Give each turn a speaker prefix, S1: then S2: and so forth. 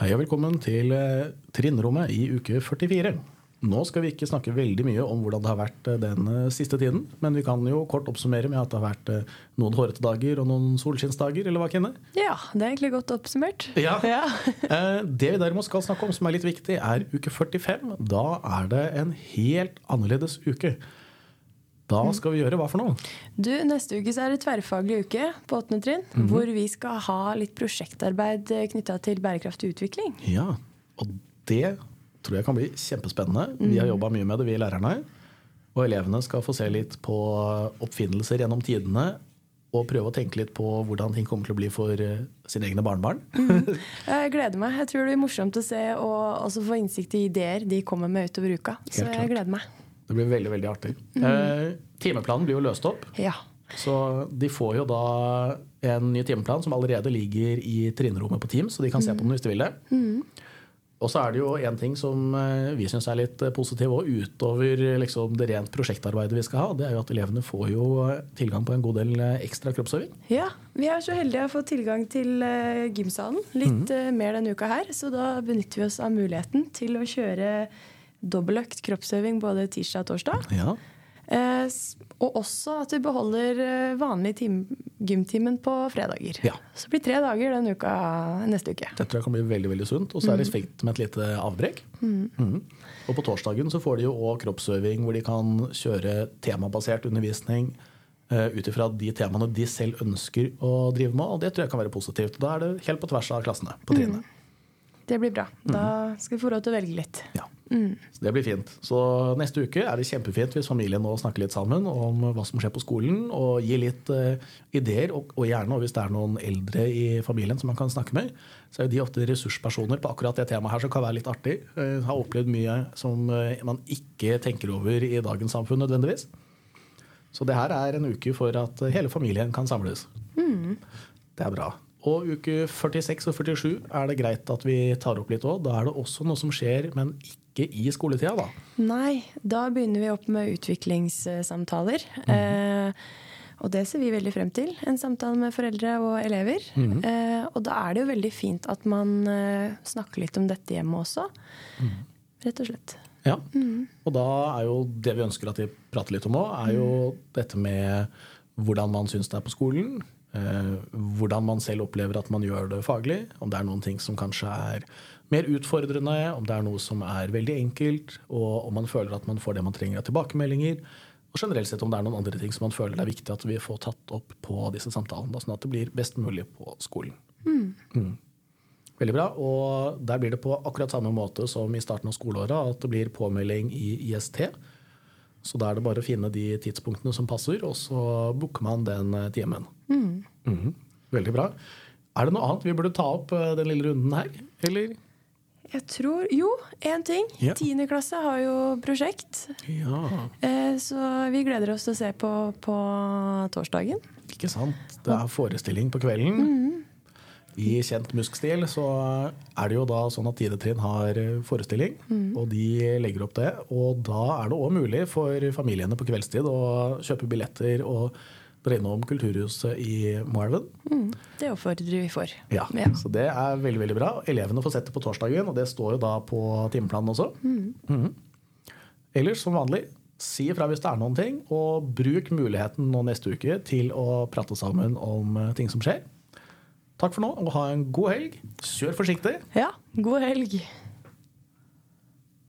S1: Hei og velkommen til eh, trinnrommet i uke 44. Nå skal vi ikke snakke veldig mye om hvordan det har vært eh, den eh, siste tiden, men vi kan jo kort oppsummere med at det har vært noen hårete dager og noen solskinnsdager, eller hva, Kenne?
S2: Ja, det er egentlig godt oppsummert.
S1: Ja. ja. Det vi derimot skal snakke om som er litt viktig, er uke 45. Da er det en helt annerledes uke. Da skal vi gjøre hva for noe?
S2: Du, Neste uke så er det tverrfaglig uke på åttende trinn, hvor vi skal ha litt prosjektarbeid knytta til bærekraftig utvikling.
S1: Ja, og det tror jeg kan bli kjempespennende. Vi har jobba mye med det, vi lærerne. Og elevene skal få se litt på oppfinnelser gjennom tidene. Og prøve å tenke litt på hvordan ting kommer til å bli for eh, sine egne barnebarn.
S2: Jeg gleder meg. Jeg tror det blir morsomt å se og også få innsikt i ideer de kommer med utover uka. Så
S1: klart.
S2: jeg gleder meg.
S1: Det blir veldig veldig artig. Eh, timeplanen blir jo løst opp.
S2: Ja.
S1: Så de får jo da en ny timeplan som allerede ligger i trinnrommet på Teams, så de kan se på den hvis de vil det. Og så er det jo en ting som eh, vi syns er litt eh, positiv òg, utover liksom det rent prosjektarbeidet vi skal ha. Det er jo at elevene får jo eh, tilgang på en god del eh, ekstra kroppsøving.
S2: ja. Vi er så heldige å få tilgang til eh, gymsalen litt mm. mer denne uka her. Så da benytter vi oss av muligheten til å kjøre dobbeltøkt kroppsøving både tirsdag og torsdag.
S1: Ja.
S2: Eh, og også at vi beholder eh, vanlig tim gymtimen på fredager.
S1: Ja.
S2: Så det blir tre dager den uka neste uke.
S1: Det tror jeg kan bli veldig veldig sunt. Og så er det fint med et lite avbrekk. Mhm. Og på torsdagen så får de jo òg kroppsøving hvor de kan kjøre temabasert undervisning uh, ut ifra de temaene de selv ønsker å drive med. Og det tror jeg kan være positivt. Da er det helt på tvers av klassene på trinnet.
S2: Det blir bra. Da skal vi få råd til å velge litt.
S1: Ja. Så det blir fint. Så neste uke er det kjempefint hvis familien nå snakker litt sammen om hva som skjer på skolen, og gir litt uh, ideer. Og, og gjerne og hvis det er noen eldre i familien som man kan snakke med, så er de ofte ressurspersoner på akkurat det temaet her som kan være litt artig. Uh, har opplevd mye som uh, man ikke tenker over i dagens samfunn nødvendigvis. Så det her er en uke for at hele familien kan samles. Det er bra. Og uke 46 og 47 er det greit at vi tar opp litt òg. Da er det også noe som skjer, men ikke i skoletida, da.
S2: Nei, da begynner vi opp med utviklingssamtaler. Eh, og det ser vi veldig frem til. En samtale med foreldre og elever. Eh, og da er det jo veldig fint at man eh, snakker litt om dette hjemme også. Rett og slett.
S1: Ja. Og da er jo det vi ønsker at vi prater litt om òg, er jo dette med hvordan man syns det er på skolen. Eh, hvordan man selv opplever at man gjør det faglig. Om det er noen ting som kanskje er mer utfordrende, om det er noe som er veldig enkelt, og om man føler at man får det man trenger av tilbakemeldinger. Og generelt sett om det er noen andre ting som man føler det er viktig at vi får tatt opp på disse samtalene, sånn at det blir best mulig på skolen. Mm. Veldig bra. Og der blir det på akkurat samme måte som i starten av skoleåret, at det blir påmelding i IST. Så da er det bare å finne de tidspunktene som passer, og så booker man den eh, Mm. Mhm. Veldig bra. Er det noe annet vi burde ta opp eh, den lille runden her? Eller?
S2: Jeg tror Jo, én ting. Tiende klasse har jo prosjekt.
S1: Ja,
S2: Eh, så vi gleder oss til å se på på torsdagen.
S1: ikke sant. Det er forestilling på kvelden. I kjent muskstil så er det jo da sånn at tiendetrinn har forestilling, forestilling, og de legger opp det. Og da er det òg mulig for familiene på kveldstid å kjøpe billetter og dra innom Kulturhuset i Moelven.
S2: Mm, det oppfordrer vi for.
S1: Ja,
S2: Ja.
S1: Så det er veldig veldig bra. Elevene får sett det på torsdagen, og det står jo da på timeplanen også. Mm. Ellers, som vanlig, si ifra hvis det er noen ting, og bruk muligheten nå neste uke til å prate sammen om eh, ting som skjer. Takk for nå, og ha en god helg. Kjør forsiktig.
S2: ja, god helg.